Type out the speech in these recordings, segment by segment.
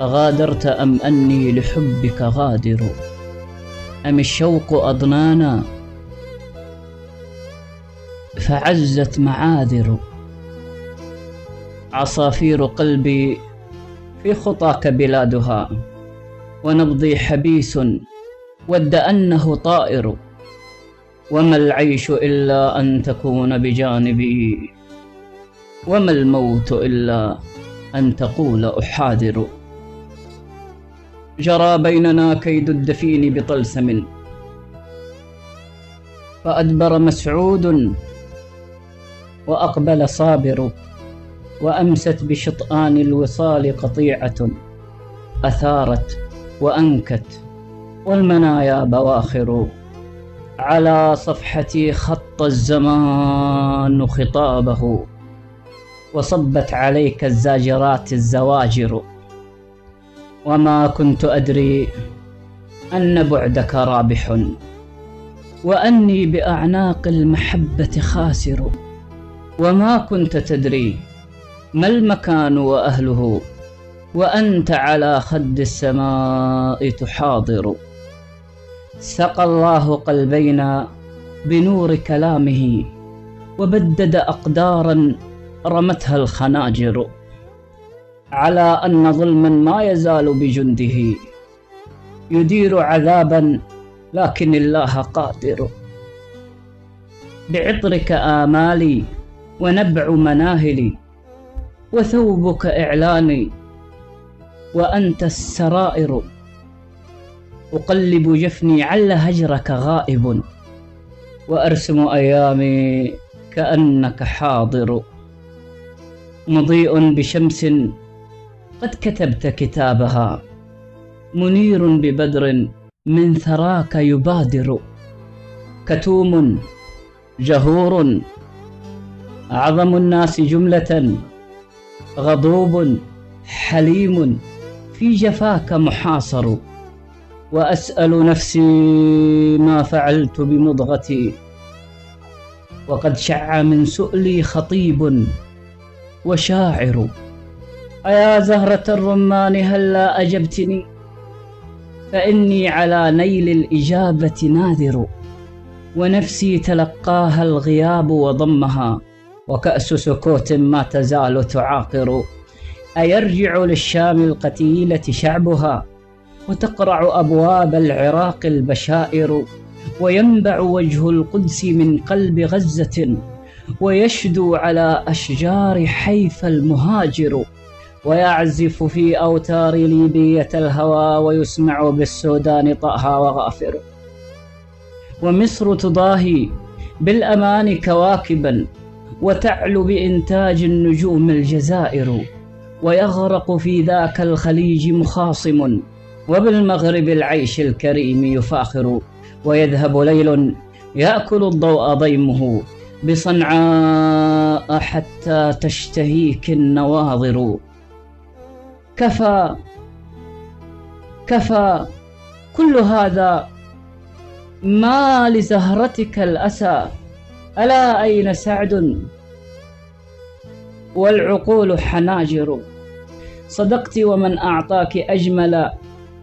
أغادرت أم أني لحبك غادر؟ أم الشوق أضنانا؟ فعزت معاذر. عصافير قلبي في خطاك بلادها ونبضي حبيس ود أنه طائر. وما العيش إلا أن تكون بجانبي وما الموت إلا أن تقول أحاذر. جرى بيننا كيد الدفين بطلسم. فأدبر مسعود وأقبل صابر وأمست بشطآن الوصال قطيعة أثارت وأنكت والمنايا بواخر. على صفحتي خط الزمان خطابه وصبت عليك الزاجرات الزواجر. وما كنت أدري أن بعدك رابح. وأني بأعناق المحبة خاسر. وما كنت تدري ما المكان وأهله. وأنت على خد السماء تحاضر. سقى الله قلبينا بنور كلامه. وبدد أقدارا رمتها الخناجر. على أن ظلما ما يزال بجنده. يدير عذابا لكن الله قادر. بعطرك آمالي ونبع مناهلي وثوبك إعلاني وأنت السرائر. أقلب جفني عل هجرك غائب وأرسم أيامي كأنك حاضر. مضيء بشمس قد كتبت كتابها. منير ببدر من ثراك يبادر. كتوم جهور. أعظم الناس جملة. غضوب حليم في جفاك محاصر. وأسأل نفسي ما فعلت بمضغتي. وقد شع من سؤلي خطيب وشاعر. أيا زهرة الرمان هلا أجبتني؟ فإني على نيل الإجابة ناذر ونفسي تلقاها الغياب وضمها وكأس سكوت ما تزال تعاقر. أيرجع للشام القتيلة شعبها وتقرع أبواب العراق البشائر وينبع وجه القدس من قلب غزة ويشدو على أشجار حيف المهاجر. ويعزف في أوتار ليبية الهوى ويسمع بالسودان طأها وغافر. ومصر تضاهي بالأمان كواكبا وتعلو بإنتاج النجوم الجزائر. ويغرق في ذاك الخليج مخاصم وبالمغرب العيش الكريم يفاخر. ويذهب ليل يأكل الضوء ضيمه بصنعاء حتى تشتهيك النواظر. كفى كفى. كل هذا ما لزهرتك الأسى. ألا أين سعد؟ والعقول حناجر. صدقت ومن أعطاك أجمل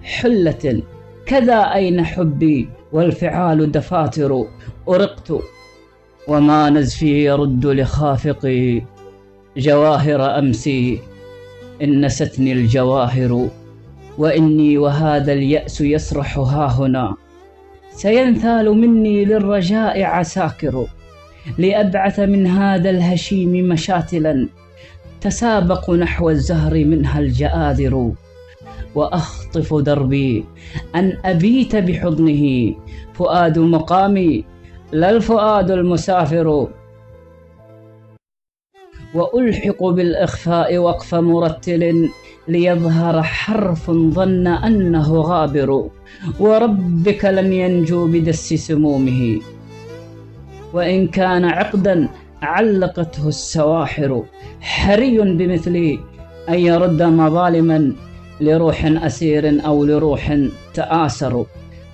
حلة. كذا أين حبي والفعال دفاتر. أرقت وما نزفي يرد لخافقي جواهر أمسي. إن نستني الجواهر وإني وهذا اليأس يسرح ها هنا. سينثال مني للرجاء عساكر لأبعث من هذا الهشيم مشاتلا. تسابق نحو الزهر منها الجآذر وأخطف دربي أن أبيت بحضنه. فؤاد مقامي لا الفؤاد المسافر. وألحق بالإخفاء وقف مرتل ليظهر حرف ظن أنه غابر وربك لن ينجو بدس سمومه. وإن كان عقدا علقته السواحر. حري بمثلي أن يرد مظالما لروح أسير أو لروح تآسر.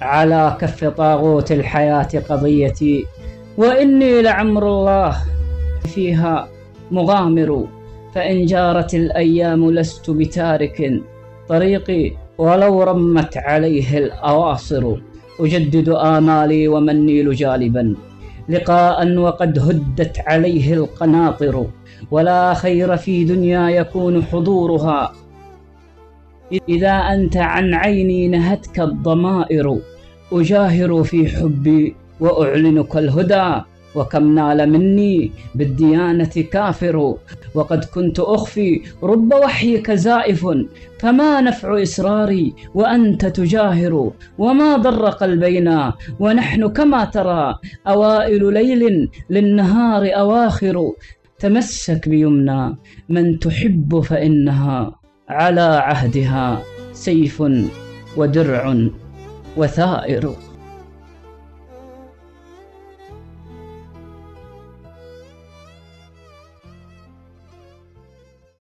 على كف طاغوت الحياة قضيتي وإني لعمر الله فيها مغامر فإن جارت الأيام لست بتارك طريقي ولو رمت عليه الأواصر. أجدد آمالي وما النيل جالبا لقاء وقد هدت عليه القناطر. ولا خير في دنيا يكون حضورها إذا أنت عن عيني نهتك الضمائر. أجاهر في حبي وأعلنك الهدى. وكم نال مني بالديانة كافر. وقد كنت أخفي رب وحيك زائف فما نفع إسراري وأنت تجاهر. وما ضر قلبينا ونحن كما ترى أوائل ليل للنهار أواخر. تمسك بيمنى من تحب فإنها على عهدها سيف ودرع وثائر.